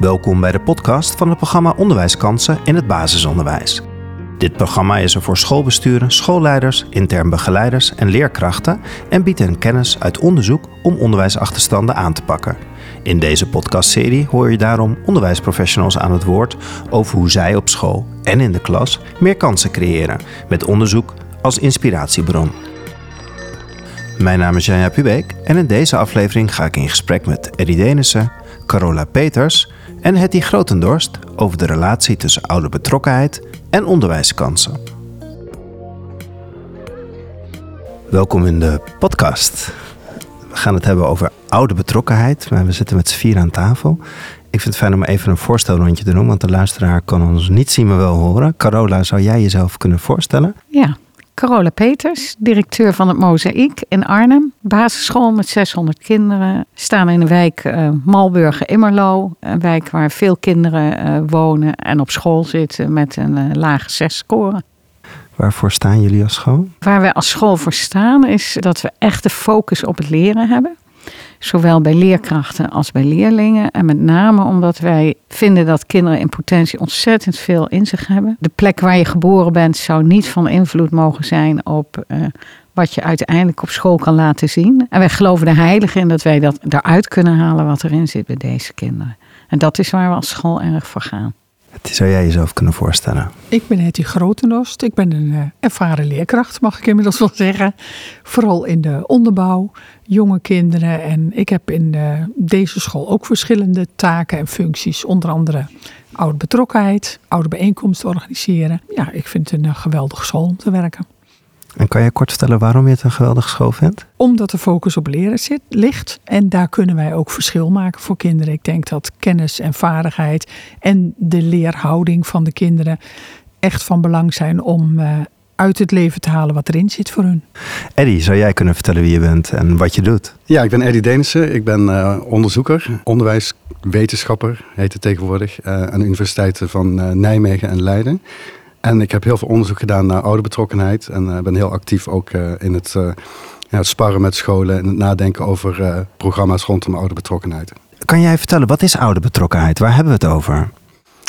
Welkom bij de podcast van het programma Onderwijskansen in het basisonderwijs. Dit programma is er voor schoolbesturen, schoolleiders, intern begeleiders en leerkrachten en biedt hen kennis uit onderzoek om onderwijsachterstanden aan te pakken. In deze podcastserie hoor je daarom onderwijsprofessionals aan het woord over hoe zij op school en in de klas meer kansen creëren, met onderzoek als inspiratiebron. Mijn naam is Janja Pubeek en in deze aflevering ga ik in gesprek met Eddie Denissen, Carola Peters en Hetty Grotendorst over de relatie tussen ouderbetrokkenheid en onderwijskansen. Welkom in de podcast. We gaan het hebben over ouderbetrokkenheid, maar we zitten met z'n vier aan tafel. Ik vind het fijn om even een voorstelrondje te doen, want de luisteraar kan ons niet zien, maar wel horen. Carola, zou jij jezelf kunnen voorstellen? Ja, Carola Peters, directeur van het Mozaïek in Arnhem. Basisschool met 600 kinderen. Staan in de wijk uh, Malburgen-Immerlo. Een wijk waar veel kinderen uh, wonen en op school zitten met een uh, lage zes-score. Waarvoor staan jullie als school? Waar wij als school voor staan is dat we echt de focus op het leren hebben. Zowel bij leerkrachten als bij leerlingen. En met name omdat wij vinden dat kinderen in potentie ontzettend veel in zich hebben. De plek waar je geboren bent zou niet van invloed mogen zijn op uh, wat je uiteindelijk op school kan laten zien. En wij geloven er heilig in dat wij dat eruit kunnen halen wat erin zit bij deze kinderen. En dat is waar we als school erg voor gaan. Zou jij jezelf kunnen voorstellen? Ik ben Hetty Grotenost. Ik ben een uh, ervaren leerkracht, mag ik inmiddels wel zeggen. Vooral in de onderbouw, jonge kinderen. En ik heb in uh, deze school ook verschillende taken en functies. Onder andere oude betrokkenheid, oude bijeenkomsten organiseren. Ja, ik vind het een uh, geweldige school om te werken. En kan je kort vertellen waarom je het een geweldige school vindt? Omdat de focus op leren zit, ligt. En daar kunnen wij ook verschil maken voor kinderen. Ik denk dat kennis en vaardigheid en de leerhouding van de kinderen echt van belang zijn om uh, uit het leven te halen wat erin zit voor hun. Eddie, zou jij kunnen vertellen wie je bent en wat je doet? Ja, ik ben Eddie Denissen. Ik ben uh, onderzoeker, onderwijswetenschapper heet het tegenwoordig, uh, aan de universiteiten van Nijmegen en Leiden. En ik heb heel veel onderzoek gedaan naar ouderbetrokkenheid. En uh, ben heel actief ook uh, in het, uh, ja, het sparren met scholen en het nadenken over programma's rondom ouderbetrokkenheid. Kan jij vertellen, wat is ouderbetrokkenheid? Waar hebben we het over?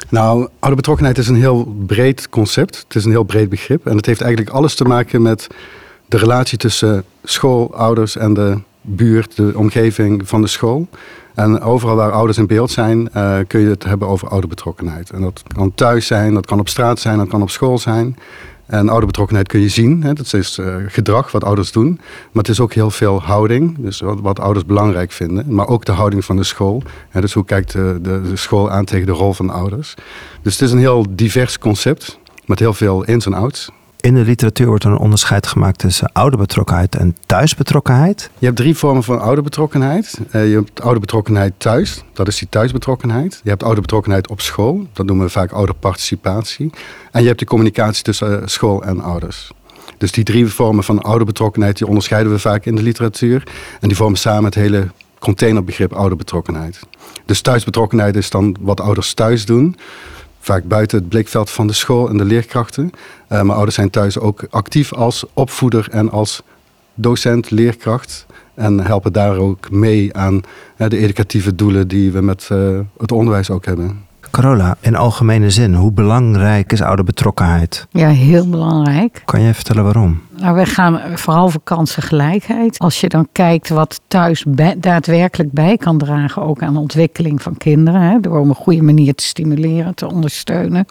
Nou, ouderbetrokkenheid is een heel breed concept. Het is een heel breed begrip. En het heeft eigenlijk alles te maken met de relatie tussen school, ouders en de buurt, de omgeving van de school. En overal waar ouders in beeld zijn, uh, kun je het hebben over ouderbetrokkenheid. En dat kan thuis zijn, dat kan op straat zijn, dat kan op school zijn. En ouderbetrokkenheid kun je zien. Hè? Dat is uh, gedrag wat ouders doen. Maar het is ook heel veel houding. Dus wat, wat ouders belangrijk vinden. Maar ook de houding van de school. Hè? Dus hoe kijkt de, de, de, school aan tegen de rol van ouders. Dus het is een heel divers concept. Met heel veel ins en outs. In de literatuur wordt er een onderscheid gemaakt tussen ouderbetrokkenheid en thuisbetrokkenheid. Je hebt drie vormen van ouderbetrokkenheid. Uh, je hebt ouderbetrokkenheid thuis, dat is die thuisbetrokkenheid. Je hebt ouderbetrokkenheid op school, dat noemen we vaak ouderparticipatie. En je hebt de communicatie tussen uh, school en ouders. Dus die drie vormen van ouderbetrokkenheid, die onderscheiden we vaak in de literatuur. En die vormen samen het hele containerbegrip ouderbetrokkenheid. Dus thuisbetrokkenheid is dan wat ouders thuis doen vaak buiten het blikveld van de school en de leerkrachten. Uh, maar ouders zijn thuis ook actief als opvoeder en als docent, leerkracht. En helpen daar ook mee aan de educatieve doelen die we met uh, het onderwijs ook hebben. Carola, in algemene zin, hoe belangrijk is ouderbetrokkenheid? Ja, heel belangrijk. Kan jij vertellen waarom? Nou, we gaan vooral voor kansengelijkheid. Als je dan kijkt wat thuis daadwerkelijk bij kan dragen, ook aan de ontwikkeling van kinderen, hè, door op een goede manier te stimuleren, te ondersteunen.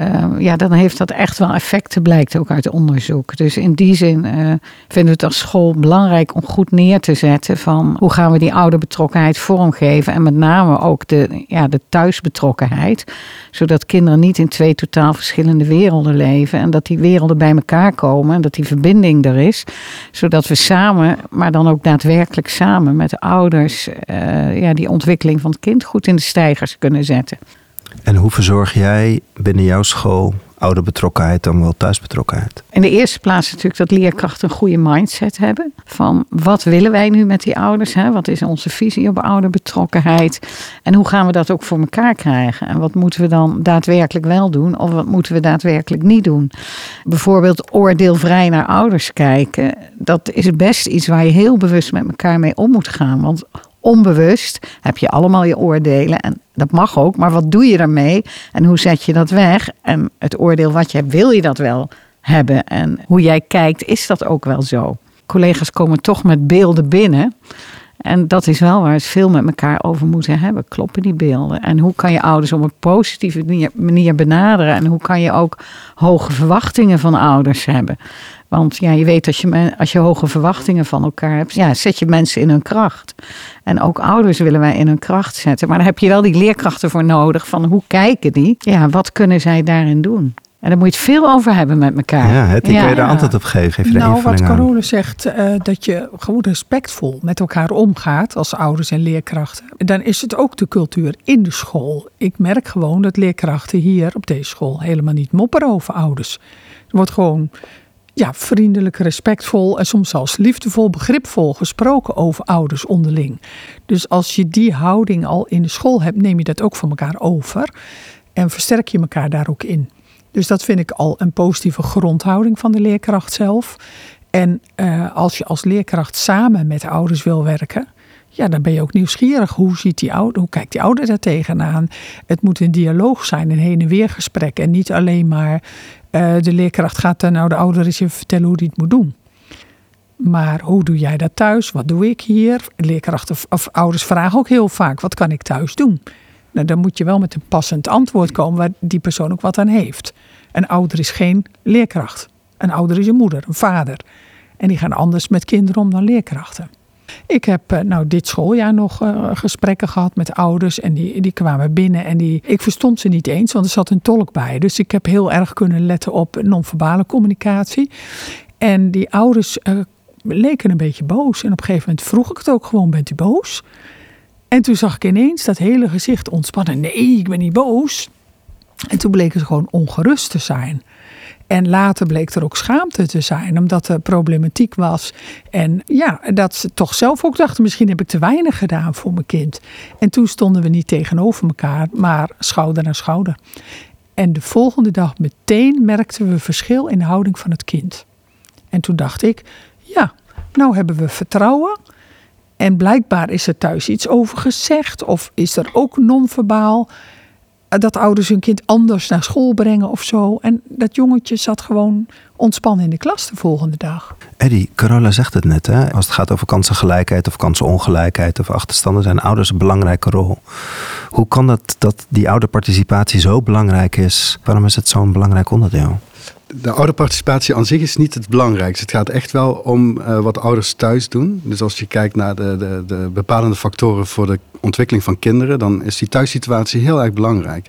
Uh, ja, dan heeft dat echt wel effecten, blijkt ook uit onderzoek. Dus in die zin uh, vinden we het als school belangrijk om goed neer te zetten van hoe gaan we die ouderbetrokkenheid vormgeven en met name ook de, ja, de thuisbetrokkenheid, zodat kinderen niet in twee totaal verschillende werelden leven en dat die werelden bij elkaar komen en dat die verbinding er is, zodat we samen, maar dan ook daadwerkelijk samen met de ouders, uh, ja, die ontwikkeling van het kind goed in de stijgers kunnen zetten. En hoe verzorg jij binnen jouw school ouderbetrokkenheid dan wel thuisbetrokkenheid? In de eerste plaats natuurlijk dat leerkrachten een goede mindset hebben. Van wat willen wij nu met die ouders? Hè? Wat is onze visie op ouderbetrokkenheid? En hoe gaan we dat ook voor elkaar krijgen? En wat moeten we dan daadwerkelijk wel doen? Of wat moeten we daadwerkelijk niet doen? Bijvoorbeeld oordeelvrij naar ouders kijken. Dat is best iets waar je heel bewust met elkaar mee om moet gaan. Want onbewust heb je allemaal je oordelen. En dat mag ook, maar wat doe je daarmee? En hoe zet je dat weg? En het oordeel wat je hebt, wil je dat wel hebben? En hoe jij kijkt, is dat ook wel zo? Collega's komen toch met beelden binnen. En dat is wel waar we het veel met elkaar over moeten hebben. Kloppen die beelden? En hoe kan je ouders op een positieve manier benaderen? En hoe kan je ook hoge verwachtingen van ouders hebben? Want ja, je weet als je, als je hoge verwachtingen van elkaar hebt, ja, zet je mensen in hun kracht. En ook ouders willen wij in hun kracht zetten. Maar daar heb je wel die leerkrachten voor nodig. Van hoe kijken die? Ja, wat kunnen zij daarin doen? En daar moet je het veel over hebben met elkaar. Ja, het, ja. kan je daar antwoord op geven. Even nou, wat Carole zegt, uh, dat je gewoon respectvol met elkaar omgaat als ouders en leerkrachten. Dan is het ook de cultuur in de school. Ik merk gewoon dat leerkrachten hier op deze school helemaal niet mopperen over ouders. Er wordt gewoon ja, vriendelijk, respectvol en soms zelfs liefdevol, begripvol gesproken over ouders onderling. Dus als je die houding al in de school hebt, neem je dat ook van elkaar over en versterk je elkaar daar ook in. Dus dat vind ik al een positieve grondhouding van de leerkracht zelf. En uh, als je als leerkracht samen met ouders wil werken, ja, dan ben je ook nieuwsgierig. Hoe, ziet die ouder, hoe kijkt die ouder daar tegenaan? Het moet een dialoog zijn, een heen en weer gesprek. En niet alleen maar uh, de leerkracht gaat dan nou de ouder eens even vertellen hoe die het moet doen. Maar hoe doe jij dat thuis? Wat doe ik hier? Leerkrachten of ouders vragen ook heel vaak: wat kan ik thuis doen? Nou, dan moet je wel met een passend antwoord komen waar die persoon ook wat aan heeft. Een ouder is geen leerkracht. Een ouder is een moeder, een vader. En die gaan anders met kinderen om dan leerkrachten. Ik heb eh, nou dit schooljaar nog uh, gesprekken gehad met ouders. En die, die kwamen binnen en die, ik verstond ze niet eens, want er zat een tolk bij. Dus ik heb heel erg kunnen letten op non-verbale communicatie. En die ouders uh, leken een beetje boos. En op een gegeven moment vroeg ik het ook gewoon, bent u boos? En toen zag ik ineens dat hele gezicht ontspannen. Nee, ik ben niet boos. En toen bleken ze gewoon ongerust te zijn. En later bleek er ook schaamte te zijn, omdat er problematiek was. En ja, dat ze toch zelf ook dachten: misschien heb ik te weinig gedaan voor mijn kind. En toen stonden we niet tegenover elkaar, maar schouder aan schouder. En de volgende dag meteen merkten we verschil in de houding van het kind. En toen dacht ik: ja, nou hebben we vertrouwen. En blijkbaar is er thuis iets over gezegd, of is er ook non-verbaal dat ouders hun kind anders naar school brengen of zo. En dat jongetje zat gewoon ontspannen in de klas de volgende dag. Eddie, Carola zegt het net, hè? als het gaat over kansengelijkheid of kansenongelijkheid of achterstanden, zijn ouders een belangrijke rol. Hoe kan het dat die ouderparticipatie zo belangrijk is? Waarom is het zo'n belangrijk onderdeel? De ouderparticipatie aan zich is niet het belangrijkste. Het gaat echt wel om uh, wat ouders thuis doen. Dus als je kijkt naar de, de, de, bepalende factoren voor de ontwikkeling van kinderen, dan is die thuissituatie heel erg belangrijk.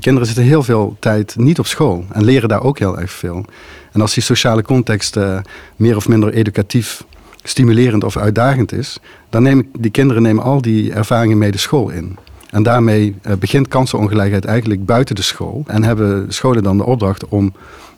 kinderen zitten heel veel tijd niet op school en leren daar ook heel erg veel. En als die sociale context uh, meer of minder educatief, stimulerend of uitdagend is, dan nemen die kinderen nemen al die ervaringen mee de school in. En daarmee uh, begint kansenongelijkheid eigenlijk buiten de school. En hebben scholen dan de opdracht om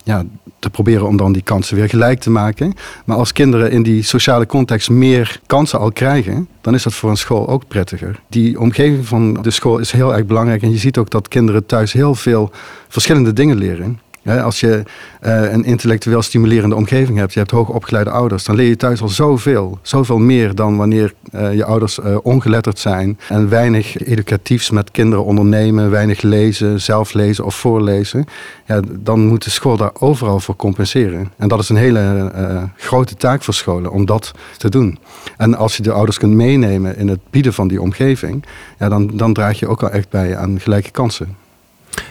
ja, te proberen om dan die kansen weer gelijk te maken. Maar als kinderen in die sociale context meer kansen al krijgen, dan is dat voor een school ook prettiger. Die omgeving van de school is heel erg belangrijk. En je ziet ook dat kinderen thuis heel veel verschillende dingen leren als je uh, een intellectueel stimulerende omgeving hebt, je hebt hoogopgeleide ouders, dan leer je thuis al zoveel. Zoveel meer dan wanneer uh, je ouders uh, ongeletterd zijn en weinig educatiefs met kinderen ondernemen, weinig lezen, zelf lezen of voorlezen. Ja, dan moet de school daar overal voor compenseren. En dat is een hele grote taak voor scholen om dat te doen. En als je de ouders kunt meenemen in het bieden van die omgeving, ja, dan, dan draag je ook al echt bij aan gelijke kansen.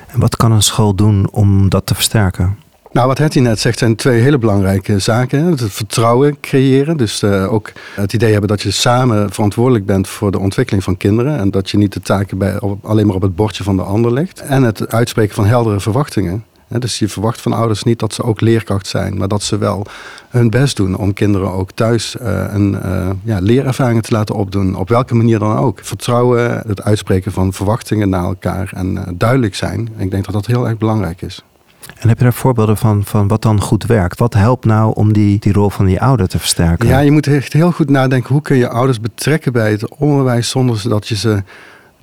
En wat kan een school doen om dat te versterken? Nou, wat Hetty net zegt zijn twee hele belangrijke zaken. Het vertrouwen creëren. Dus uh, ook het idee hebben dat je samen verantwoordelijk bent voor de ontwikkeling van kinderen. En dat je niet de taken bij, alleen maar op het bordje van de ander legt. En het uitspreken van heldere verwachtingen. Dus je verwacht van ouders niet dat ze ook leerkracht zijn, maar dat ze wel hun best doen om kinderen ook thuis uh, een uh, ja, leerervaringen te laten opdoen. Op welke manier dan ook. Vertrouwen, het uitspreken van verwachtingen naar elkaar en uh, duidelijk zijn. Ik denk dat dat heel erg belangrijk is. En heb je daar voorbeelden van, van wat dan goed werkt? Wat helpt nou om die, die rol van die ouder te versterken? Ja, je moet echt heel goed nadenken hoe kun je ouders betrekken bij het onderwijs zonder dat je ze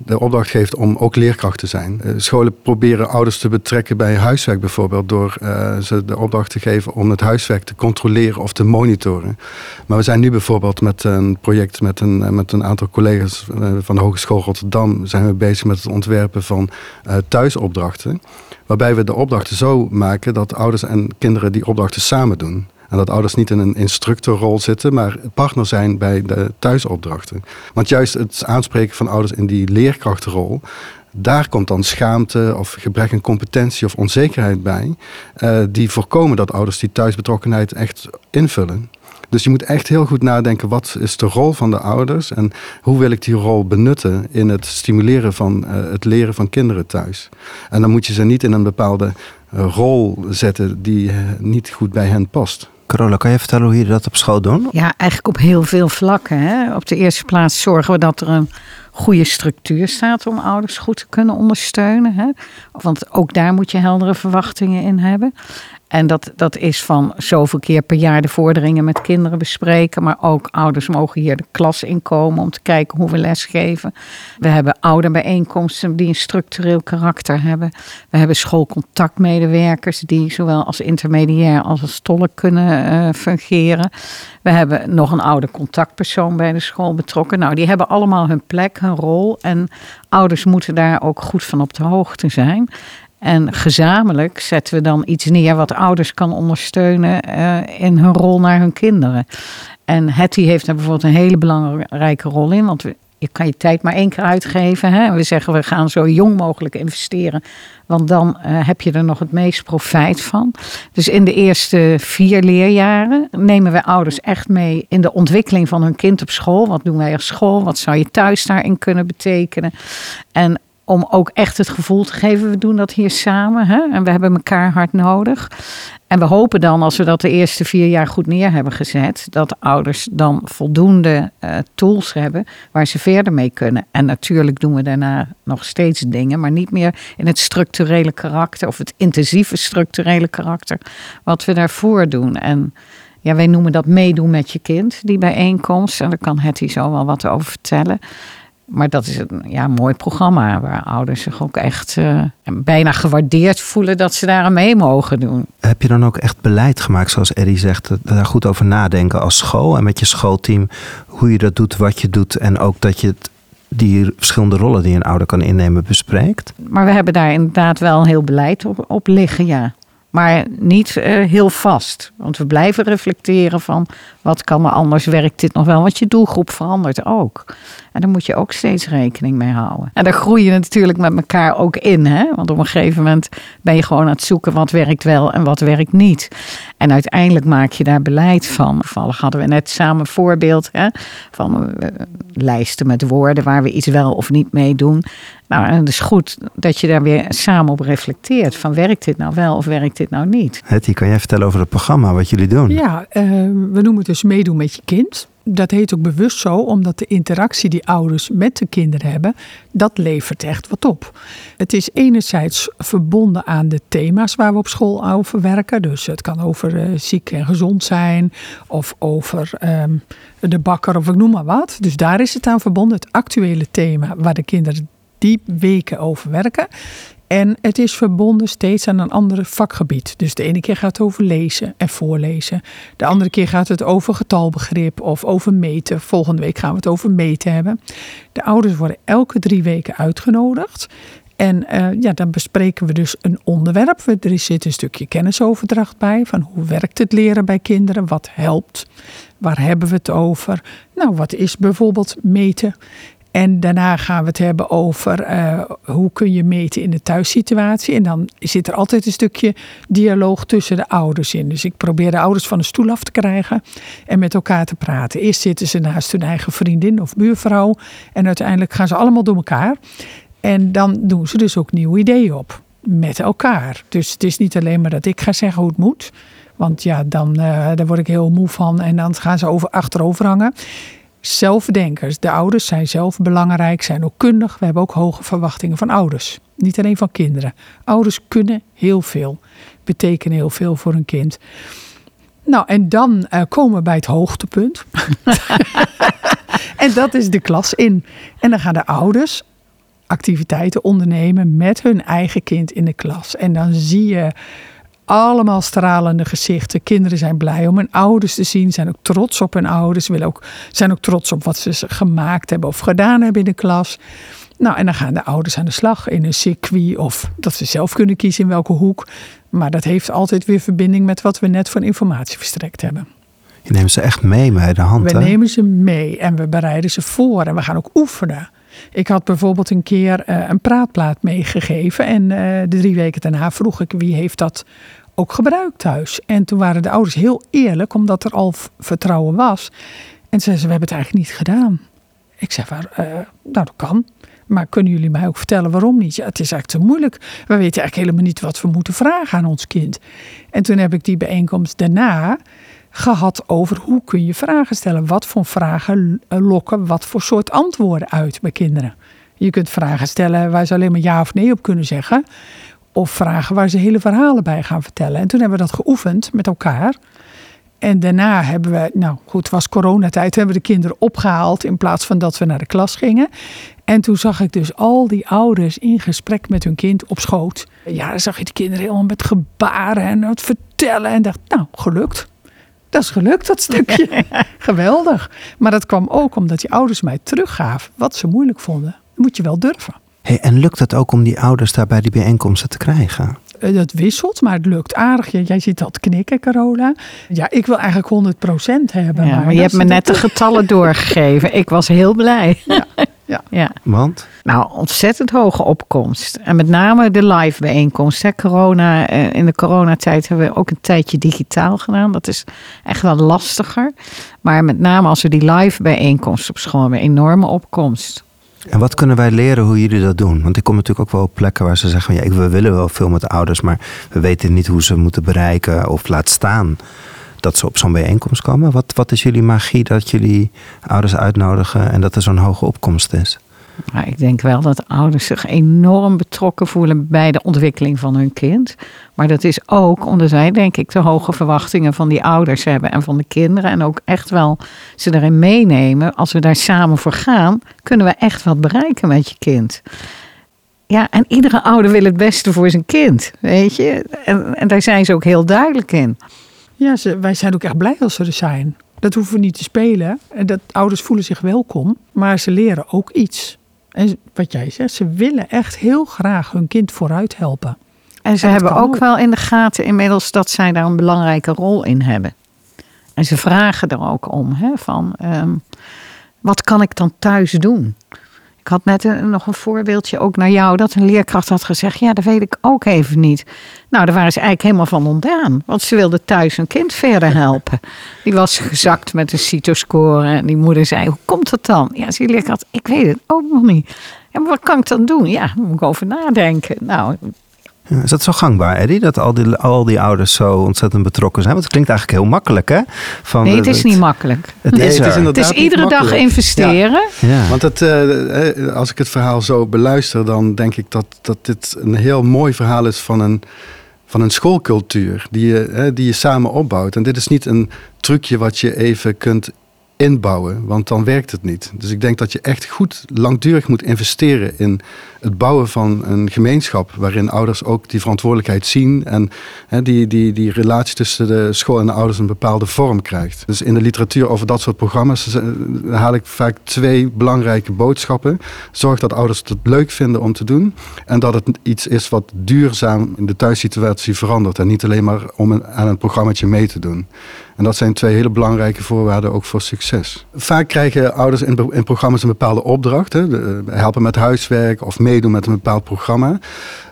de opdracht geeft om ook leerkracht te zijn. Uh, scholen proberen ouders te betrekken bij huiswerk bijvoorbeeld door uh, ze de opdracht te geven om het huiswerk te controleren of te monitoren. Maar we zijn nu bijvoorbeeld met een project met een, met een aantal collega's van de Hogeschool Rotterdam zijn we bezig met het ontwerpen van thuisopdrachten. Waarbij we de opdrachten zo maken dat ouders en kinderen die opdrachten samen doen. En dat ouders niet in een instructorrol zitten, maar partner zijn bij de thuisopdrachten. Want juist het aanspreken van ouders in die leerkrachtenrol, daar komt dan schaamte of gebrek aan competentie of onzekerheid bij, uh, die voorkomen dat ouders die thuisbetrokkenheid echt invullen. Dus je moet echt heel goed nadenken, wat is de rol van de ouders en hoe wil ik die rol benutten in het stimuleren van uh, het leren van kinderen thuis. En dan moet je ze niet in een bepaalde uh, rol zetten die niet goed bij hen past. Carola, kan je vertellen hoe jullie dat op school doen? Ja, eigenlijk op heel veel vlakken. Hè. Op de eerste plaats zorgen we dat er een goede structuur staat om ouders goed te kunnen ondersteunen. Hè. Want ook daar moet je heldere verwachtingen in hebben. En dat, dat is van zoveel keer per jaar de vorderingen met kinderen bespreken. Maar ook ouders mogen hier de klas inkomen om te kijken hoe we lesgeven. We hebben ouderbijeenkomsten die een structureel karakter hebben. We hebben schoolcontactmedewerkers die zowel als intermediair als als tolk kunnen uh, fungeren. We hebben nog een oude contactpersoon bij de school betrokken. Nou, die hebben allemaal hun plek, hun rol. En ouders moeten daar ook goed van op de hoogte zijn. En gezamenlijk zetten we dan iets neer wat ouders kan ondersteunen uh, in hun rol naar hun kinderen. En Hetty heeft daar bijvoorbeeld een hele belangrijke rol in. Want je kan je tijd maar één keer uitgeven. Hè? We zeggen we gaan zo jong mogelijk investeren. Want dan uh, heb je er nog het meest profijt van. Dus in de eerste vier leerjaren nemen we ouders echt mee in de ontwikkeling van hun kind op school. Wat doen wij op school? Wat zou je thuis daarin kunnen betekenen? En om ook echt het gevoel te geven, we doen dat hier samen. Hè? En we hebben elkaar hard nodig. En we hopen dan, als we dat de eerste vier jaar goed neer hebben gezet, dat ouders dan voldoende uh, tools hebben waar ze verder mee kunnen. En natuurlijk doen we daarna nog steeds dingen, maar niet meer in het structurele karakter of het intensieve structurele karakter wat we daarvoor doen. En ja, wij noemen dat meedoen met je kind, die bijeenkomst. En daar kan Hetty zo wel wat over vertellen. Maar dat is een ja, mooi programma waar ouders zich ook echt uh, bijna gewaardeerd voelen dat ze daar aan mee mogen doen. Heb je dan ook echt beleid gemaakt, zoals Eddie zegt, daar goed over nadenken als school en met je schoolteam, hoe je dat doet, wat je doet en ook dat je het die verschillende rollen die een ouder kan innemen bespreekt? Maar we hebben daar inderdaad wel heel beleid op, op liggen, ja. Maar niet uh, heel vast. Want we blijven reflecteren van wat kan er anders, werkt dit nog wel? Want je doelgroep verandert ook. En daar moet je ook steeds rekening mee houden. En daar groei je natuurlijk met elkaar ook in. Hè? Want op een gegeven moment ben je gewoon aan het zoeken wat werkt wel en wat werkt niet. En uiteindelijk maak je daar beleid van. Toevallig hadden we net samen een voorbeeld hè, van uh, lijsten met woorden waar we iets wel of niet mee doen. Nou, en het is goed dat je daar weer samen op reflecteert. Van werkt dit nou wel of werkt dit nou niet? Hetty, kan jij vertellen over het programma, wat jullie doen? Ja, uh, we noemen het dus meedoen met je kind. Dat heet ook bewust zo, omdat de interactie die ouders met de kinderen hebben, dat levert echt wat op. Het is enerzijds verbonden aan de thema's waar we op school over werken. Dus het kan over uh, ziek en gezond zijn, of over um, de bakker, of ik noem maar wat. Dus daar is het aan verbonden, het actuele thema waar de kinderen die weken over werken. En het is verbonden steeds aan een ander vakgebied. Dus de ene keer gaat het over lezen en voorlezen. De andere keer gaat het over getalbegrip of over meten. Volgende week gaan we het over meten hebben. De ouders worden elke drie weken uitgenodigd. En uh, ja, dan bespreken we dus een onderwerp. Er zit een stukje kennisoverdracht bij. Van hoe werkt het leren bij kinderen? Wat helpt? Waar hebben we het over? Nou, wat is bijvoorbeeld meten? En daarna gaan we het hebben over uh, hoe kun je meten in de thuissituatie. En dan zit er altijd een stukje dialoog tussen de ouders in. Dus ik probeer de ouders van de stoel af te krijgen en met elkaar te praten. Eerst zitten ze naast hun eigen vriendin of buurvrouw. En uiteindelijk gaan ze allemaal door elkaar. En dan doen ze dus ook nieuwe ideeën op met elkaar. Dus het is niet alleen maar dat ik ga zeggen hoe het moet. Want ja, dan uh, daar word ik heel moe van en dan gaan ze over, achterover hangen zelfdenkers. De ouders zijn zelf belangrijk, zijn ook kundig. We hebben ook hoge verwachtingen van ouders. Niet alleen van kinderen. Ouders kunnen heel veel, betekenen heel veel voor een kind. Nou, en dan uh, komen we bij het hoogtepunt. en dat is de klas in. En dan gaan de ouders activiteiten ondernemen met hun eigen kind in de klas. En dan zie je allemaal stralende gezichten. Kinderen zijn blij om hun ouders te zien, zijn ook trots op hun ouders, willen ook, zijn ook trots op wat ze gemaakt hebben of gedaan hebben in de klas. Nou, en dan gaan de ouders aan de slag in een circuit of dat ze zelf kunnen kiezen in welke hoek. Maar dat heeft altijd weer verbinding met wat we net voor informatie verstrekt hebben. Je neemt ze echt mee bij de hand. We hè? nemen ze mee en we bereiden ze voor en we gaan ook oefenen. Ik had bijvoorbeeld een keer eh, een praatplaat meegegeven en eh, de drie weken daarna vroeg ik wie heeft dat ook gebruikt thuis. En toen waren de ouders heel eerlijk, omdat er al vertrouwen was. En zeiden ze, we hebben het eigenlijk niet gedaan. Ik zei, waar, eh, nou dat kan. Maar kunnen jullie mij ook vertellen waarom niet? Ja, het is eigenlijk te moeilijk. We weten eigenlijk helemaal niet wat we moeten vragen aan ons kind. En toen heb ik die bijeenkomst daarna gehad over hoe kun je vragen stellen. Wat voor vragen eh, lokken wat voor soort antwoorden uit bij kinderen. Je kunt vragen stellen waar ze alleen maar ja of nee op kunnen zeggen. Of vragen waar ze hele verhalen bij gaan vertellen. En toen hebben we dat geoefend met elkaar. En daarna hebben we, nou goed, het was coronatijd, hebben we de kinderen opgehaald in plaats van dat we naar de klas gingen. En toen zag ik dus al die ouders in gesprek met hun kind op schoot. Ja, dan zag je de kinderen helemaal met gebaren en het vertellen. En dacht, nou, gelukt. Dat is gelukt, dat stukje. Geweldig. Maar dat kwam ook omdat die ouders mij teruggaven wat ze moeilijk vonden. Dat moet je wel durven. Hey, en lukt het ook om die ouders daar bij die bijeenkomsten te krijgen? Eh, Dat wisselt, maar het lukt aardig. Ja, Jij al te knikken, Carola. Ja, ik wil eigenlijk 100% hebben. Ja, maar je dat hebt me net de getallen doorgegeven. Ik was heel blij. ja. ja. Want? Nou, ontzettend hoge opkomst. En met name de live bijeenkomst. Hè. Corona, eh, in de coronatijd hebben we ook een tijdje digitaal gedaan. Dat is echt wel lastiger. Maar met name als we die live bijeenkomst op school hebben, enorme opkomst. En wat kunnen wij leren hoe jullie dat doen? Want ik kom natuurlijk ook wel op plekken waar ze zeggen: ja, we willen wel veel met de ouders, maar we weten niet hoe ze moeten bereiken of laat staan dat ze op zo'n bijeenkomst komen. Wat, wat is jullie magie dat jullie ouders uitnodigen en dat er zo'n hoge opkomst is? Ik denk wel dat ouders zich enorm betrokken voelen bij de ontwikkeling van hun kind. Maar dat is ook omdat wij, denk ik, de hoge verwachtingen van die ouders hebben en van de kinderen. En ook echt wel ze erin meenemen. Als we daar samen voor gaan, kunnen we echt wat bereiken met je kind. Ja, en iedere ouder wil het beste voor zijn kind, weet je. En, en daar zijn ze ook heel duidelijk in. Ja, ze, wij zijn ook echt blij als ze er zijn. Dat hoeven we niet te spelen. En dat ouders voelen zich welkom, maar ze leren ook iets. En wat jij zegt, ze willen echt heel graag hun kind vooruit helpen. En ze En hebben ook. wel in de gaten inmiddels dat zij daar een belangrijke rol in hebben. En ze vragen er ook om, hè, van ehm, wat kan ik dan thuis doen? Ik had net nog een voorbeeldje ook naar jou, dat een leerkracht had gezegd, ja, dat weet ik ook even niet. Nou, daar waren ze eigenlijk helemaal van ontdaan, want ze wilde thuis een kind verder helpen. Die was gezakt met een CITO-score en die moeder zei, hoe komt dat dan? Ja, die leerkracht, ik weet het ook nog niet. Maar wat kan ik dan doen? Ja, daar moet ik over nadenken. Nou, Ja, Is dat zo gangbaar, Eddie? Dat al die, al die ouders zo ontzettend betrokken zijn? Want het klinkt eigenlijk heel makkelijk, hè? Van, Nee, het eh, is niet makkelijk. Het Nee, is, het is inderdaad- Het is iedere dag investeren. Ja. Want het, eh, eh, als ik het verhaal zo beluister, dan denk ik dat, dat dit een heel mooi verhaal is van een, van een schoolcultuur die je, eh, die je samen opbouwt. En dit is niet een trucje wat je even kunt inbouwen, want dan werkt het niet. Dus ik denk dat je echt goed langdurig moet investeren in het bouwen van een gemeenschap waarin ouders ook die verantwoordelijkheid zien en die, die, die relatie tussen de school en de ouders een bepaalde vorm krijgt. Dus in de literatuur over dat soort programma's eh, haal ik vaak twee belangrijke boodschappen. Zorg dat ouders het leuk vinden om te doen en dat het iets is wat duurzaam in de thuissituatie verandert en niet alleen maar om aan een programmaatje mee te doen. En dat zijn twee hele belangrijke voorwaarden ook voor succes. Vaak krijgen ouders in, in programma's een bepaalde opdracht. Hè, de- helpen met huiswerk of meedoen met een bepaald programma.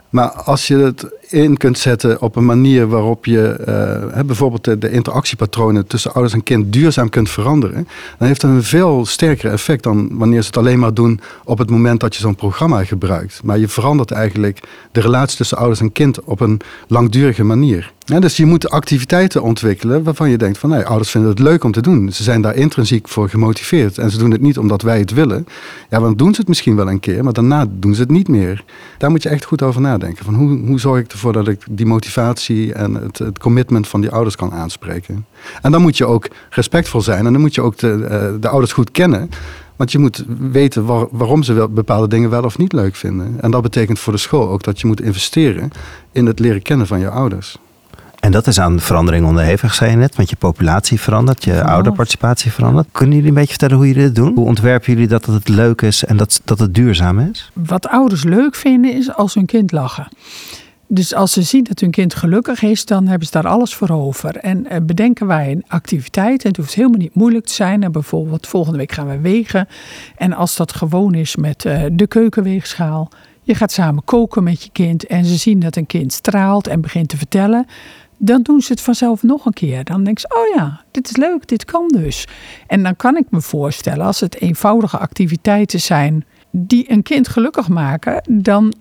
Maar als je het in kunt zetten op een manier waarop je eh, bijvoorbeeld de, interactiepatronen tussen ouders en kind duurzaam kunt veranderen, dan heeft dat een veel sterker effect dan wanneer ze het alleen maar doen op het moment dat je zo'n programma gebruikt. Maar je verandert eigenlijk de relatie tussen ouders en kind op een langdurige manier. Dus je moet activiteiten ontwikkelen waarvan je denkt van nee, ouders vinden het leuk om te doen. Ze zijn daar intrinsiek voor gemotiveerd en ze doen het niet omdat wij het willen. Ja, dan doen ze het misschien wel een keer, maar daarna doen ze het niet meer. Daar moet je echt goed over nadenken. Van hoe, hoe zorg ik ervoor dat ik die motivatie en het, het commitment van die ouders kan aanspreken. En dan moet je ook respectvol zijn en dan moet je ook de, eh, de ouders goed kennen. Want je moet weten waar- waarom ze wel bepaalde dingen wel of niet leuk vinden. En dat betekent voor de school ook dat je moet investeren in het leren kennen van je ouders. En dat is aan verandering onderhevig, zei je net. Want je populatie verandert, je ouderparticipatie verandert. Kunnen jullie een beetje vertellen hoe jullie dit doen? Hoe ontwerpen jullie dat het leuk is en dat, dat het duurzaam is? Wat ouders leuk vinden is als hun kind lachen. Dus als ze zien dat hun kind gelukkig is, dan hebben ze daar alles voor over. En eh, bedenken wij een activiteit. En het hoeft helemaal niet moeilijk te zijn. En bijvoorbeeld volgende week gaan we wegen. En als dat gewoon is met eh, de keukenweegschaal. Je gaat samen koken met je kind. En ze zien dat een kind straalt en begint te vertellen. Dan doen ze het vanzelf nog een keer. Dan denken ze, oh ja, dit is leuk, dit kan dus. En dan kan ik me voorstellen, als het eenvoudige activiteiten zijn die een kind gelukkig maken, dan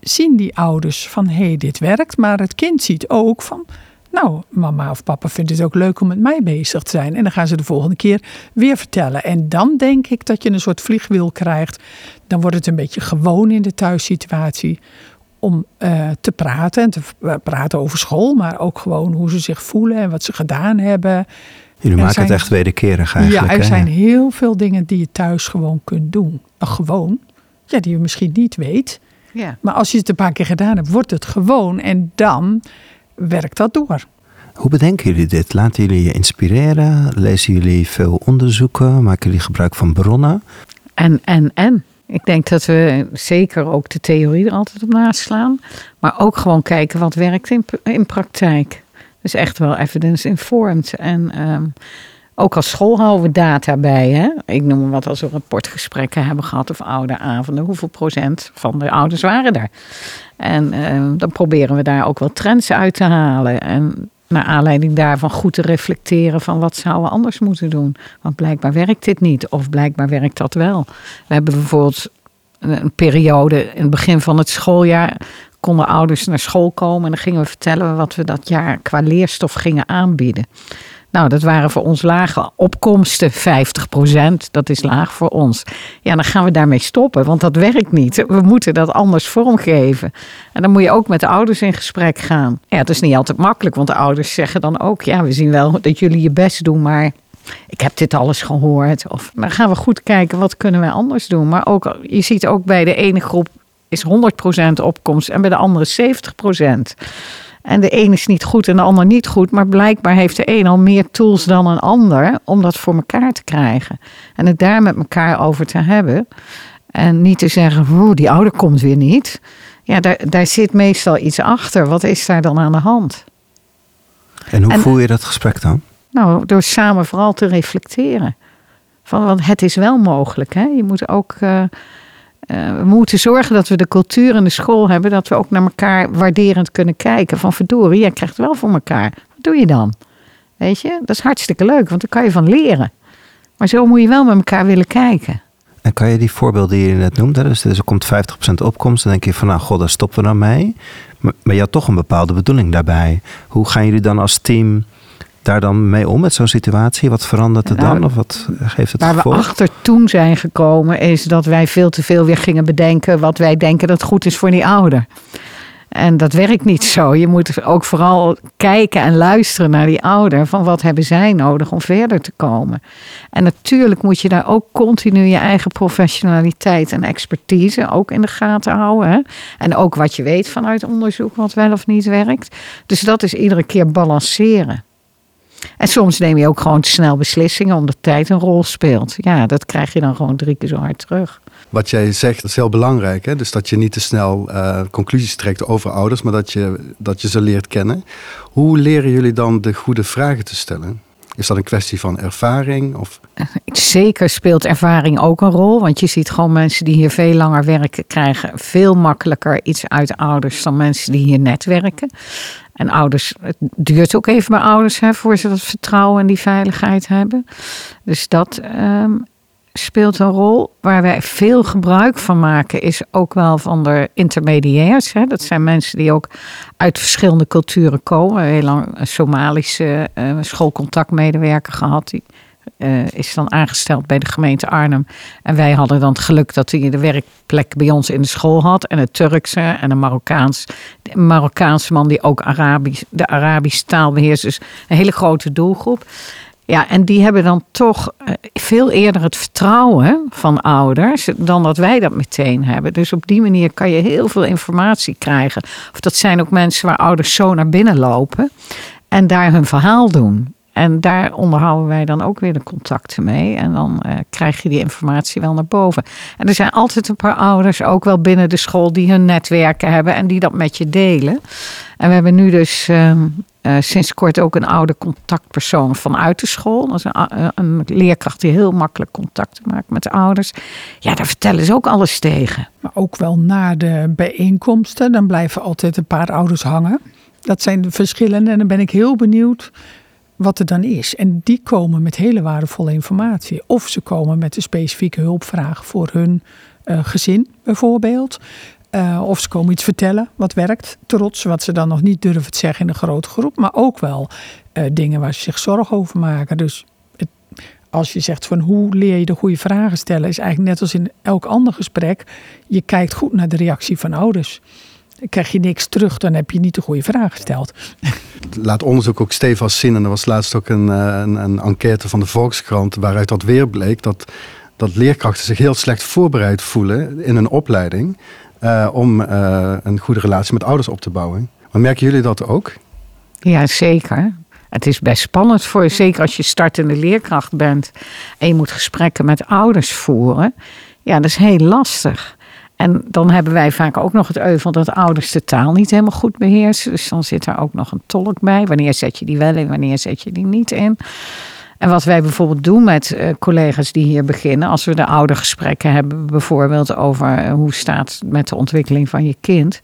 zien die ouders van hé, hey, dit werkt. Maar het kind ziet ook van, nou, mama of papa vindt het ook leuk om met mij bezig te zijn. En dan gaan ze de volgende keer weer vertellen. En dan denk ik dat je een soort vliegwiel krijgt. Dan wordt het een beetje gewoon in de thuissituatie om eh, te praten. En te v- praten over school, maar ook gewoon hoe ze zich voelen en wat ze gedaan hebben. Jullie maken zijn- het echt wederkerig eigenlijk. ja, er hè? zijn heel veel dingen die je thuis gewoon kunt doen. Gewoon, ja, die je misschien niet weet. Ja. Maar als je het een paar keer gedaan hebt, wordt het gewoon en dan werkt dat door. Hoe bedenken jullie dit? Laten jullie je inspireren? Lezen jullie veel onderzoeken? Maken jullie gebruik van bronnen? En, en, en. Ik denk dat we zeker ook de theorie er altijd op naslaan. Maar ook gewoon kijken wat werkt in, in praktijk. Dus echt wel evidence-informed. En ehm, ook als school houden we data bij. Hè? Ik noem wat als we rapportgesprekken hebben gehad of ouderavonden. Hoeveel procent van de ouders waren er? En ehm, dan proberen we daar ook wel trends uit te halen. En naar aanleiding daarvan goed te reflecteren van wat zouden we anders moeten doen. Want blijkbaar werkt dit niet of blijkbaar werkt dat wel. We hebben bijvoorbeeld een periode in het begin van het schooljaar konden ouders naar school komen en dan gingen we vertellen wat we dat jaar qua leerstof gingen aanbieden. Nou, dat waren voor ons lage opkomsten, 50%. Dat is laag voor ons. Ja, dan gaan we daarmee stoppen, want dat werkt niet. We moeten dat anders vormgeven. En dan moet je ook met de ouders in gesprek gaan. Ja, het is niet altijd makkelijk, want de ouders zeggen dan ook: ja, we zien wel dat jullie je best doen, maar ik heb dit alles gehoord. Of dan gaan we goed kijken, wat kunnen we anders doen? Maar ook, je ziet ook bij de ene groep is 100% opkomst en bij de andere 70%. En de een is niet goed en de ander niet goed. Maar blijkbaar heeft de een al meer tools dan een ander om dat voor elkaar te krijgen. En het daar met elkaar over te hebben. En niet te zeggen, oeh, die ouder komt weer niet. Ja, daar, daar zit meestal iets achter. Wat is daar dan aan de hand? En hoe En- voer je dat gesprek dan? Nou, door samen vooral te reflecteren. Van, want het is wel mogelijk. Hè? Je moet ook, eh, eh, we moeten zorgen dat we de cultuur in de school hebben. Dat we ook naar elkaar waarderend kunnen kijken. Van verdorie, jij krijgt wel voor elkaar. Wat doe je dan? Weet je, dat is hartstikke leuk, want daar kan je van leren. Maar zo moet je wel met elkaar willen kijken. En kan je die voorbeelden die je net noemde, dus, dus er komt 50% opkomst, dan denk je van nou god, daar stoppen we dan mee. Maar, maar je had toch een bepaalde bedoeling daarbij. Hoe gaan jullie dan als team daar dan mee om met zo'n situatie? Wat verandert Nou, dan? Of wat geeft het Waar we achter toen zijn gekomen, is dat wij veel te veel weer gingen bedenken wat wij denken dat goed is voor die ouder. En dat werkt niet zo. Je moet ook vooral kijken en luisteren naar die ouder. Van wat hebben zij nodig om verder te komen. En natuurlijk moet je daar ook continu je eigen professionaliteit en expertise ook in de gaten houden. Hè? En ook wat je weet vanuit onderzoek wat wel of niet werkt. Dus dat is iedere keer balanceren. En soms neem je ook gewoon te snel beslissingen omdat tijd een rol speelt. Ja, dat krijg je dan gewoon drie keer zo hard terug. Wat jij zegt is heel belangrijk. Hè? Dus dat je niet te snel eh, conclusies trekt over ouders, maar dat je, dat je ze leert kennen. Hoe leren jullie dan de goede vragen te stellen? Is dat een kwestie van ervaring? Of Zeker speelt ervaring ook een rol. Want je ziet gewoon mensen die hier veel langer werken, krijgen veel makkelijker iets uit ouders dan mensen die hier net werken. En ouders, het duurt ook even bij ouders hè, voor ze dat vertrouwen en die veiligheid hebben. Dus dat ehm, speelt een rol. Waar wij veel gebruik van maken, is ook wel van de intermediairs. Hè. Dat zijn mensen die ook uit verschillende culturen komen. Heel lang een Somalische eh, schoolcontactmedewerker gehad. Die eh, is dan aangesteld bij de gemeente Arnhem. En wij hadden dan het geluk dat hij de werkplek bij ons in de school had. En een Turkse en een Marokkaans. Een Marokkaanse man die ook Arabisch, de Arabische taal beheerst. Dus een hele grote doelgroep. Ja, en die hebben dan toch eh, veel eerder het vertrouwen van ouders dan dat wij dat meteen hebben. Dus op die manier kan je heel veel informatie krijgen. Of dat zijn ook mensen waar ouders zo naar binnen lopen en daar hun verhaal doen. En daar onderhouden wij dan ook weer de contacten mee. En dan uh, krijg je die informatie wel naar boven. En er zijn altijd een paar ouders, ook wel binnen de school, die hun netwerken hebben en die dat met je delen. En we hebben nu dus uh, uh, sinds kort ook een oude contactpersoon vanuit de school. Dat is een, een, leerkracht die heel makkelijk contact maakt met de ouders. Ja, daar vertellen ze ook alles tegen. Maar ook wel na de bijeenkomsten, dan blijven altijd een paar ouders hangen. Dat zijn de verschillende. En dan ben ik heel benieuwd wat er dan is. En die komen met hele waardevolle informatie. Of ze komen met een specifieke hulpvraag voor hun uh, gezin, bijvoorbeeld. Uh, of ze komen iets vertellen wat werkt, trots, wat ze dan nog niet durven te zeggen in een grote groep. Maar ook wel uh, dingen waar ze zich zorgen over maken. Dus het, als je zegt van hoe leer je de goede vragen stellen, is eigenlijk net als in elk ander gesprek. Je kijkt goed naar de reactie van ouders krijg je niks terug, dan heb je niet de goede vraag gesteld. Laat onderzoek ook stevast zien. En er was laatst ook een, een, een enquête van de Volkskrant waaruit dat weer bleek dat, dat leerkrachten zich heel slecht voorbereid voelen in een opleiding uh, om uh, een goede relatie met ouders op te bouwen. Maar merken jullie dat ook? Ja, zeker. Het is best spannend voor je, zeker als je startende leerkracht bent en je moet gesprekken met ouders voeren. Ja, dat is heel lastig. En dan hebben wij vaak ook nog het euvel dat ouders de taal niet helemaal goed beheersen. Dus dan zit er ook nog een tolk bij. Wanneer zet je die wel in, wanneer zet je die niet in? En wat wij bijvoorbeeld doen met uh, collega's die hier beginnen, als we de oudergesprekken hebben, bijvoorbeeld over uh, hoe staat het met de ontwikkeling van je kind,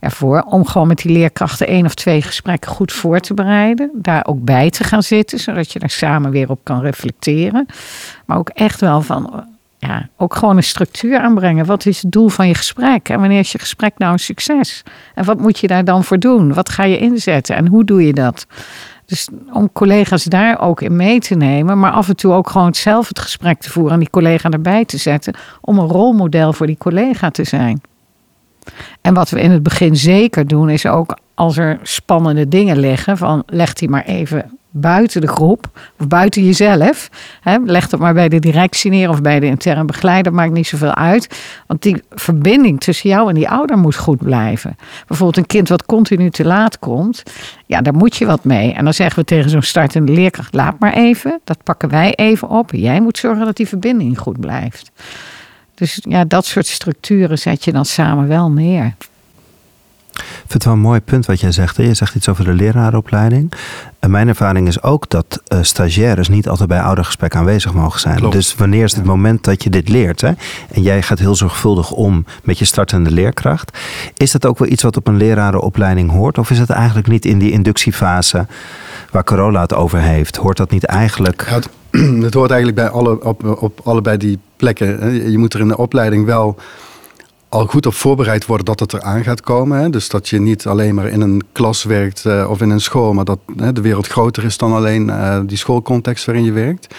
ervoor om gewoon met die leerkrachten één of twee gesprekken goed voor te bereiden, daar ook bij te gaan zitten, zodat je daar samen weer op kan reflecteren, maar ook echt wel van ja, ook gewoon een structuur aanbrengen. Wat is het doel van je gesprek? En wanneer is je gesprek nou een succes? En wat moet je daar dan voor doen? Wat ga je inzetten en hoe doe je dat? Dus om collega's daar ook in mee te nemen, maar af en toe ook gewoon zelf het gesprek te voeren en die collega erbij te zetten, om een rolmodel voor die collega te zijn. En wat we in het begin zeker doen, is ook als er spannende dingen liggen, van leg die maar even buiten de groep of buiten jezelf. Hè, leg het maar bij de directie neer of bij de interne begeleider, maakt niet zoveel uit. Want die verbinding tussen jou en die ouder moet goed blijven. Bijvoorbeeld een kind wat continu te laat komt, ja, daar moet je wat mee. En dan zeggen we tegen zo'n startende leerkracht, laat maar even, dat pakken wij even op. Jij moet zorgen dat die verbinding goed blijft. Dus ja, dat soort structuren zet je dan samen wel neer. Ik vind het wel een mooi punt wat jij zegt. Hè? Je zegt iets over de lerarenopleiding. En mijn ervaring is ook dat uh, stagiaires niet altijd bij oudergesprek aanwezig mogen zijn. Klopt. Dus wanneer is het moment dat je dit leert? Hè? En jij gaat heel zorgvuldig om met je startende leerkracht. Is dat ook wel iets wat op een lerarenopleiding hoort? Of is het eigenlijk niet in die inductiefase waar Corolla het over heeft? Hoort dat niet eigenlijk... Ja, het, het, hoort eigenlijk bij alle, op, op allebei die plekken. Je moet er in de opleiding wel al goed op voorbereid worden dat het eraan gaat komen. Hè? Dus dat je niet alleen maar in een klas werkt uh, of in een school, maar dat hè, de wereld groter is dan alleen uh, die schoolcontext waarin je werkt.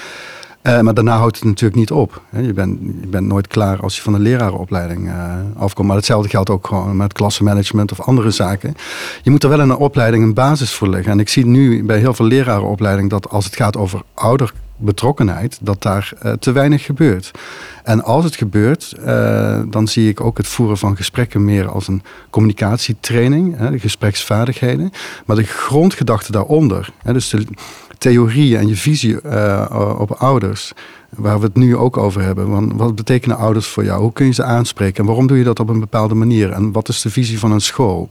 Uh, maar daarna houdt het natuurlijk niet op. Hè? Je, bent, je bent nooit klaar als je van een lerarenopleiding afkomt. Maar hetzelfde geldt ook gewoon met klassenmanagement of andere zaken. Je moet er wel in een opleiding een basis voor leggen. En ik zie nu bij heel veel lerarenopleidingen dat als het gaat over ouder betrokkenheid, dat daar uh, te weinig gebeurt. En als het gebeurt, uh, dan zie ik ook het voeren van gesprekken meer als een communicatietraining, hè, de gespreksvaardigheden. Maar de grondgedachte daaronder, hè, dus de theorie en je visie uh, op ouders, waar we het nu ook over hebben. Want wat betekenen ouders voor jou? Hoe kun je ze aanspreken? En waarom doe je dat op een bepaalde manier? En wat is de visie van een school?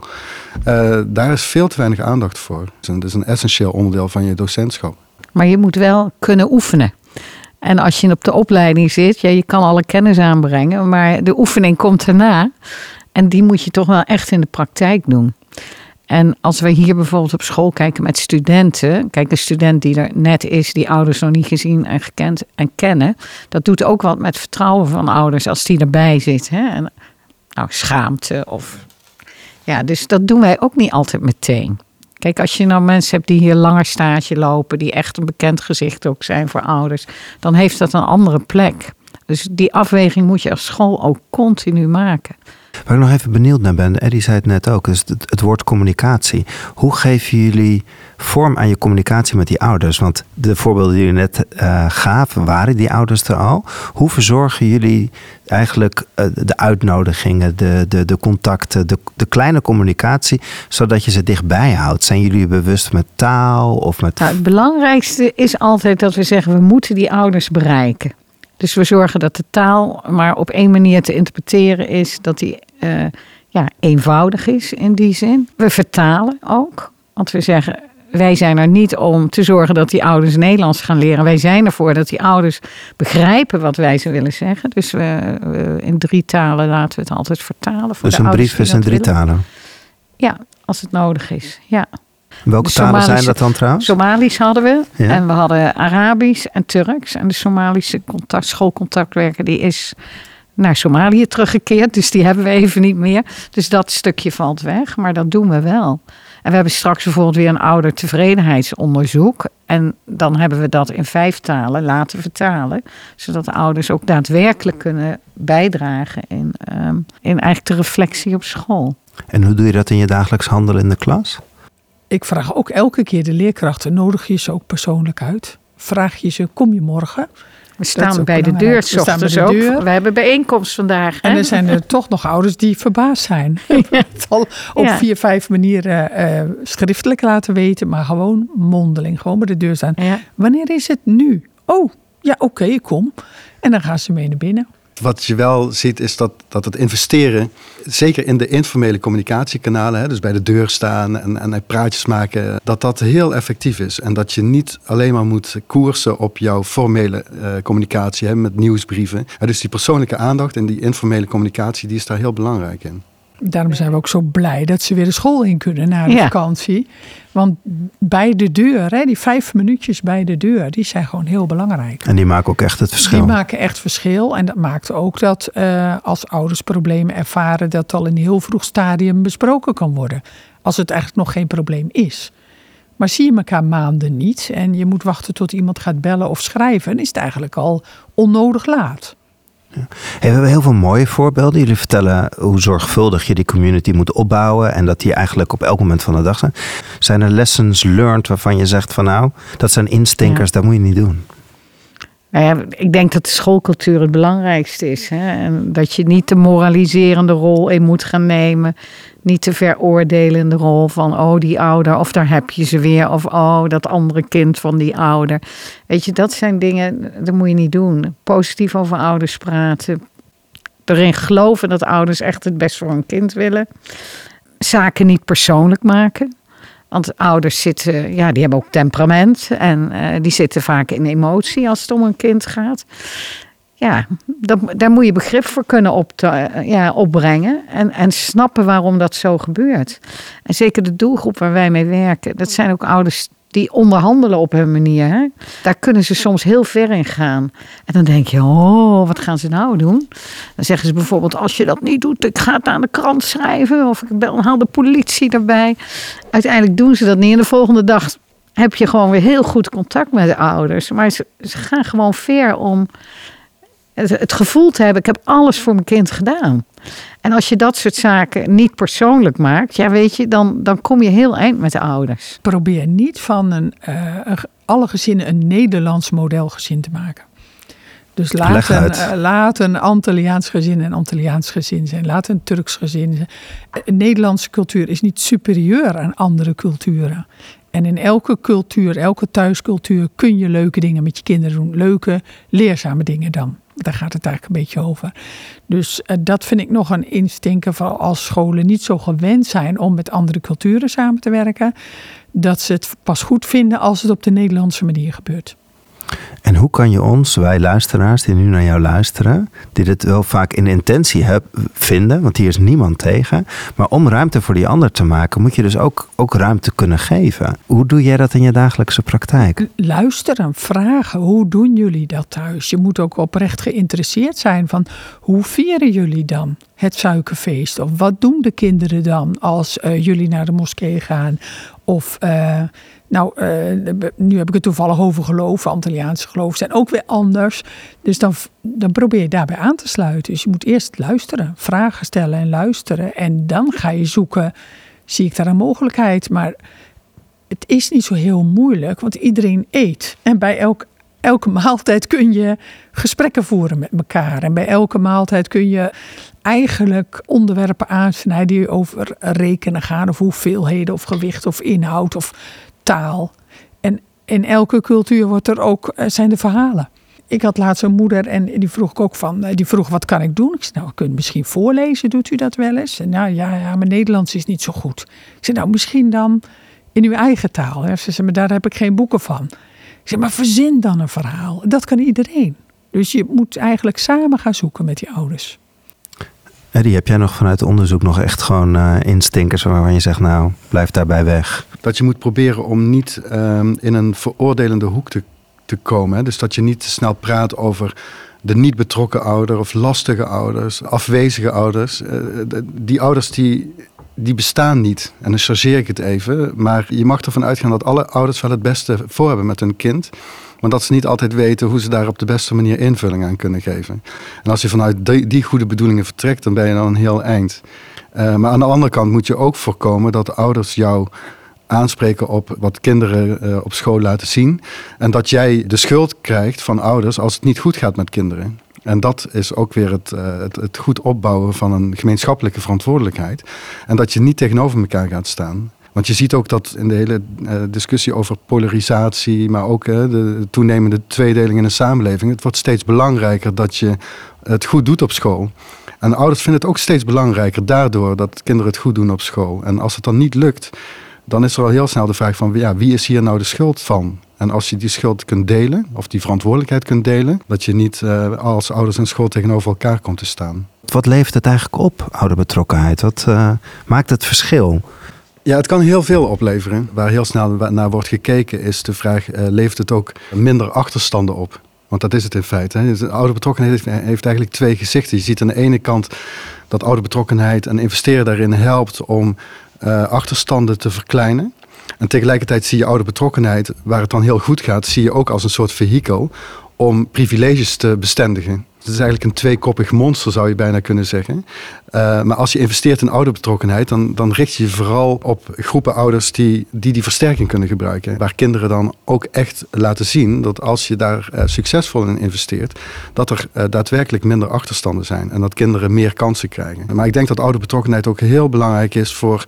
daar is veel te weinig aandacht voor. Het is een essentieel onderdeel van je docentschap. Maar je moet wel kunnen oefenen. En als je op de opleiding zit, ja, je kan alle kennis aanbrengen, maar de oefening komt erna. En die moet je toch wel echt in de praktijk doen. En als we hier bijvoorbeeld op school kijken met studenten. Kijk, een student die er net is, die ouders nog niet gezien en gekend en kennen. Dat doet ook wat met vertrouwen van ouders als die erbij zit. Hè? Nou, schaamte of. Ja, dus dat doen wij ook niet altijd meteen. Kijk, als je nou mensen hebt die hier langer stage lopen, die echt een bekend gezicht ook zijn voor ouders, dan heeft dat een andere plek. Dus die afweging moet je als school ook continu maken. Waar ik nog even benieuwd naar ben, Eddie zei het net ook, is het, woord communicatie. Hoe geven jullie vorm aan je communicatie met die ouders? Want de voorbeelden die jullie net uh, gaven, waren die ouders er al? Hoe verzorgen jullie eigenlijk uh, de uitnodigingen, de, de, de contacten, de, de kleine communicatie, zodat je ze dichtbij houdt? Zijn jullie bewust met taal of met. Nou, het belangrijkste is altijd dat we zeggen: we moeten die ouders bereiken. Dus we zorgen dat de taal maar op één manier te interpreteren is, dat die uh, ja, eenvoudig is in die zin. We vertalen ook, want we zeggen wij zijn er niet om te zorgen dat die ouders Nederlands gaan leren. Wij zijn ervoor dat die ouders begrijpen wat wij ze willen zeggen. Dus we, we in drie talen laten we het altijd vertalen. Voor dus de een brief is in drie willen. talen? Ja, als het nodig is. Ja. Welke talen zijn dat dan trouwens? Somalisch hadden we. Ja. En we hadden Arabisch en Turks. En de Somalische contact, schoolcontactwerker die is naar Somalië teruggekeerd. Dus die hebben we even niet meer. Dus dat stukje valt weg. Maar dat doen we wel. En we hebben straks bijvoorbeeld weer een oudertevredenheidsonderzoek. En dan hebben we dat in vijf talen laten vertalen. Zodat de ouders ook daadwerkelijk kunnen bijdragen in, um, in eigenlijk de reflectie op school. En hoe doe je dat in je dagelijks handelen in de klas? Ik vraag ook elke keer de leerkrachten, nodig je ze ook persoonlijk uit? Vraag je ze, kom je morgen? We staan bij de deur, s ochtends ook. We hebben bijeenkomst vandaag. En er zijn er toch nog ouders die verbaasd zijn. het al op ja. vier, vijf manieren uh, schriftelijk laten weten, maar gewoon mondeling, gewoon bij de deur staan. Ja. Wanneer is het nu? Oh, ja, oké, okay, kom. En dan gaan ze mee naar binnen. Wat je wel ziet is dat, dat het investeren, zeker in de informele communicatiekanalen, hè, dus bij de deur staan en, en praatjes maken, dat dat heel effectief is. En dat je niet alleen maar moet koersen op jouw formele uh, communicatie hè, met nieuwsbrieven. dus die persoonlijke aandacht en die informele communicatie, die is daar heel belangrijk in. Daarom zijn we ook zo blij dat ze weer de school in kunnen na de ja. vakantie. Want bij de deur, hè, die vijf minuutjes bij de deur, die zijn gewoon heel belangrijk. En die maken ook echt het verschil. Die maken echt verschil. En dat maakt ook dat uh, als ouders problemen ervaren, dat al in een heel vroeg stadium besproken kan worden. Als het eigenlijk nog geen probleem is. Maar zie je elkaar maanden niet en je moet wachten tot iemand gaat bellen of schrijven, is het eigenlijk al onnodig laat. Ja. we hebben heel veel mooie voorbeelden. Jullie vertellen hoe zorgvuldig je die community moet opbouwen en dat die eigenlijk op elk moment van de dag zijn. Zijn er lessons learned waarvan je zegt van nou, dat zijn instinkers, ja. dat moet je niet doen? Nou ja, ik denk dat de schoolcultuur het belangrijkste is. Hè? En dat je niet de moraliserende rol in moet gaan nemen. Niet de veroordelende rol van, oh die ouder, of daar heb je ze weer. Of oh, dat andere kind van die ouder. Weet je, dat zijn dingen, dat moet je niet doen. Positief over ouders praten. Erin geloven dat ouders echt het best voor hun kind willen. Zaken niet persoonlijk maken. Want ouders zitten, ja, die hebben ook temperament en uh, die zitten vaak in emotie als het om een kind gaat. Ja, dat, daar moet je begrip voor kunnen op te, uh, ja, opbrengen en, en snappen waarom dat zo gebeurt. En zeker de doelgroep waar wij mee werken, dat zijn ook ouders die onderhandelen op hun manier. Hè? Daar kunnen ze soms heel ver in gaan. En dan denk je, oh, wat gaan ze nou doen? Dan zeggen ze bijvoorbeeld, als je dat niet doet, ik ga het aan de krant schrijven. Of ik bel, haal de politie erbij. Uiteindelijk doen ze dat niet. En de volgende dag heb je gewoon weer heel goed contact met de ouders. Maar ze, ze gaan gewoon ver om het, het gevoel te hebben, ik heb alles voor mijn kind gedaan. En als je dat soort zaken niet persoonlijk maakt, ja, weet je, dan, dan kom je heel eind met de ouders. Probeer niet van een, uh, alle gezinnen een Nederlands modelgezin te maken. Dus laat een, uh, laat een Antilliaans gezin een Antilliaans gezin zijn. Laat een Turks gezin zijn. Nederlandse cultuur is niet superieur aan andere culturen. En in elke cultuur, elke thuiscultuur kun je leuke dingen met je kinderen doen. Leuke, leerzame dingen dan. Daar gaat het eigenlijk een beetje over. Dus uh, dat vind ik nog een instinker van als scholen niet zo gewend zijn om met andere culturen samen te werken. Dat ze het pas goed vinden als het op de Nederlandse manier gebeurt. En hoe kan je ons, wij luisteraars die nu naar jou luisteren, die dit wel vaak in intentie heb, vinden, want hier is niemand tegen, maar om ruimte voor die ander te maken, moet je dus ook, ook ruimte kunnen geven. Hoe doe jij dat in je dagelijkse praktijk? Luisteren, vragen, hoe doen jullie dat thuis? Je moet ook oprecht geïnteresseerd zijn van hoe vieren jullie dan het suikerfeest? Of wat doen de kinderen dan als uh, jullie naar de moskee gaan? Of, uh, nou, uh, nu heb ik het toevallig over geloof. Antilliaanse geloof zijn ook weer anders. Dus dan, dan probeer je daarbij aan te sluiten. Dus je moet eerst luisteren, vragen stellen en luisteren. En dan ga je zoeken, zie ik daar een mogelijkheid? Maar het is niet zo heel moeilijk, want iedereen eet. En bij elk, elke maaltijd kun je gesprekken voeren met elkaar. En bij elke maaltijd kun je eigenlijk onderwerpen aansnijden die over rekenen gaan. Of hoeveelheden of gewicht of inhoud of taal. En in elke cultuur wordt er ook, eh, zijn de verhalen. Ik had laatst een moeder en die vroeg ik ook van, eh, die vroeg wat kan ik doen? Ik zei, nou, kunt misschien voorlezen, doet u dat wel eens? En nou ja, ja, mijn Nederlands is niet zo goed. Ik zei, nou misschien dan in uw eigen taal. Ze zei, maar daar heb ik geen boeken van. Ik zei, maar verzin dan een verhaal. Dat kan iedereen. Dus je moet eigenlijk samen gaan zoeken met die ouders. Eddie, heb jij nog vanuit onderzoek nog echt gewoon uh, instinkers waarvan je zegt, nou, blijf daarbij weg? Dat je moet proberen om niet um, in een veroordelende hoek te, te komen. Hè? Dus dat je niet te snel praat over de niet betrokken ouder of lastige ouders, afwezige ouders. Uh, die ouders die, die bestaan niet. En dan chargeer ik het even. Maar je mag ervan uitgaan dat alle ouders wel het beste voor hebben met hun kind. Maar dat ze niet altijd weten hoe ze daar op de beste manier invulling aan kunnen geven. En als je vanuit die, goede bedoelingen vertrekt, dan ben je dan een heel eind. Uh, maar aan de andere kant moet je ook voorkomen dat ouders jou aanspreken op wat kinderen uh, op school laten zien. En dat jij de schuld krijgt van ouders als het niet goed gaat met kinderen. En dat is ook weer het, uh, het, het, goed opbouwen van een gemeenschappelijke verantwoordelijkheid. En dat je niet tegenover elkaar gaat staan. Want je ziet ook dat in de hele uh, discussie over polarisatie, maar ook uh, de toenemende tweedeling in de samenleving, het wordt steeds belangrijker dat je het goed doet op school. En ouders vinden het ook steeds belangrijker daardoor dat kinderen het goed doen op school. En als het dan niet lukt, dan is er al heel snel de vraag van ja, wie is hier nou de schuld van? En als je die schuld kunt delen, of die verantwoordelijkheid kunt delen, dat je niet uh, als ouders en school tegenover elkaar komt te staan. Wat levert het eigenlijk op, ouderbetrokkenheid? Wat uh, maakt het verschil? Ja, het kan heel veel opleveren. Waar heel snel naar wordt gekeken is de vraag, uh, levert het ook minder achterstanden op? Want dat is het in feite. Hè. De ouderbetrokkenheid heeft, heeft eigenlijk twee gezichten. Je ziet aan de ene kant dat ouderbetrokkenheid en investeren daarin helpt om uh, achterstanden te verkleinen. En tegelijkertijd zie je ouderbetrokkenheid, waar het dan heel goed gaat, zie je ook als een soort vehikel om privileges te bestendigen. Het is eigenlijk een tweekoppig monster, zou je bijna kunnen zeggen. Uh, maar als je investeert in ouderbetrokkenheid, dan, dan richt je je vooral op groepen ouders die, die die versterking kunnen gebruiken. Waar kinderen dan ook echt laten zien dat als je daar uh, succesvol in investeert, dat er uh, daadwerkelijk minder achterstanden zijn. En dat kinderen meer kansen krijgen. Maar ik denk dat ouderbetrokkenheid ook heel belangrijk is voor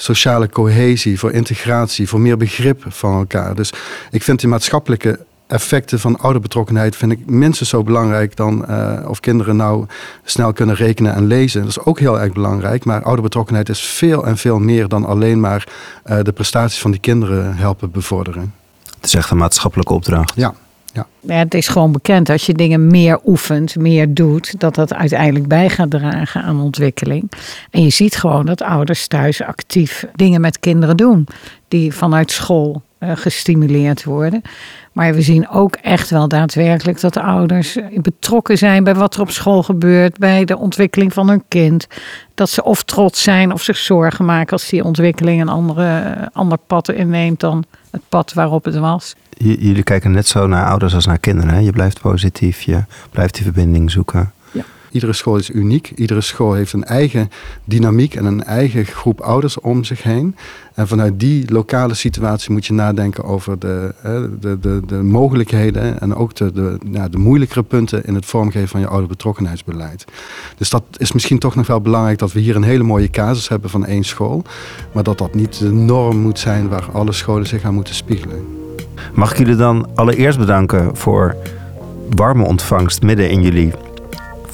sociale cohesie, voor integratie, voor meer begrip van elkaar. Dus ik vind die maatschappelijke effecten van ouderbetrokkenheid vind ik minstens zo belangrijk dan uh, of kinderen nou snel kunnen rekenen en lezen. Dat is ook heel erg belangrijk, maar ouderbetrokkenheid is veel en veel meer dan alleen maar uh, de prestaties van die kinderen helpen bevorderen. Het is echt een maatschappelijke opdracht. Ja. Ja. ja. het is gewoon bekend als je dingen meer oefent, meer doet, dat dat uiteindelijk bij gaat dragen aan ontwikkeling. En je ziet gewoon dat ouders thuis actief dingen met kinderen doen, die vanuit school gestimuleerd worden. Maar we zien ook echt wel daadwerkelijk dat de ouders betrokken zijn bij wat er op school gebeurt, bij de ontwikkeling van hun kind. Dat ze of trots zijn of zich zorgen maken als die ontwikkeling een andere, ander pad inneemt dan het pad waarop het was. Jullie kijken net zo naar ouders als naar kinderen. Je blijft positief, je blijft die verbinding zoeken. Iedere school is uniek. Iedere school heeft een eigen dynamiek en een eigen groep ouders om zich heen. En vanuit die lokale situatie moet je nadenken over de, de, de, de mogelijkheden en ook de, de, de moeilijkere punten in het vormgeven van je ouderbetrokkenheidsbeleid. Dus dat is misschien toch nog wel belangrijk dat we hier een hele mooie casus hebben van één school. Maar dat dat niet de norm moet zijn waar alle scholen zich aan moeten spiegelen. Mag ik jullie dan allereerst bedanken voor warme ontvangst midden in jullie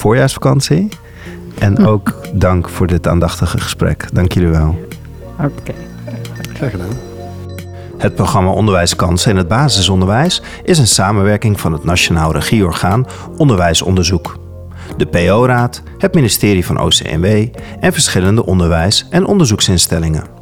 voorjaarsvakantie. En ook dank voor dit aandachtige gesprek. Dank jullie wel. Oké. Okay. Graag gedaan. Het programma Onderwijskansen in het basisonderwijs is een samenwerking van het Nationaal Regieorgaan Onderwijsonderzoek, de PO-raad, het ministerie van OCMW en verschillende onderwijs- en onderzoeksinstellingen.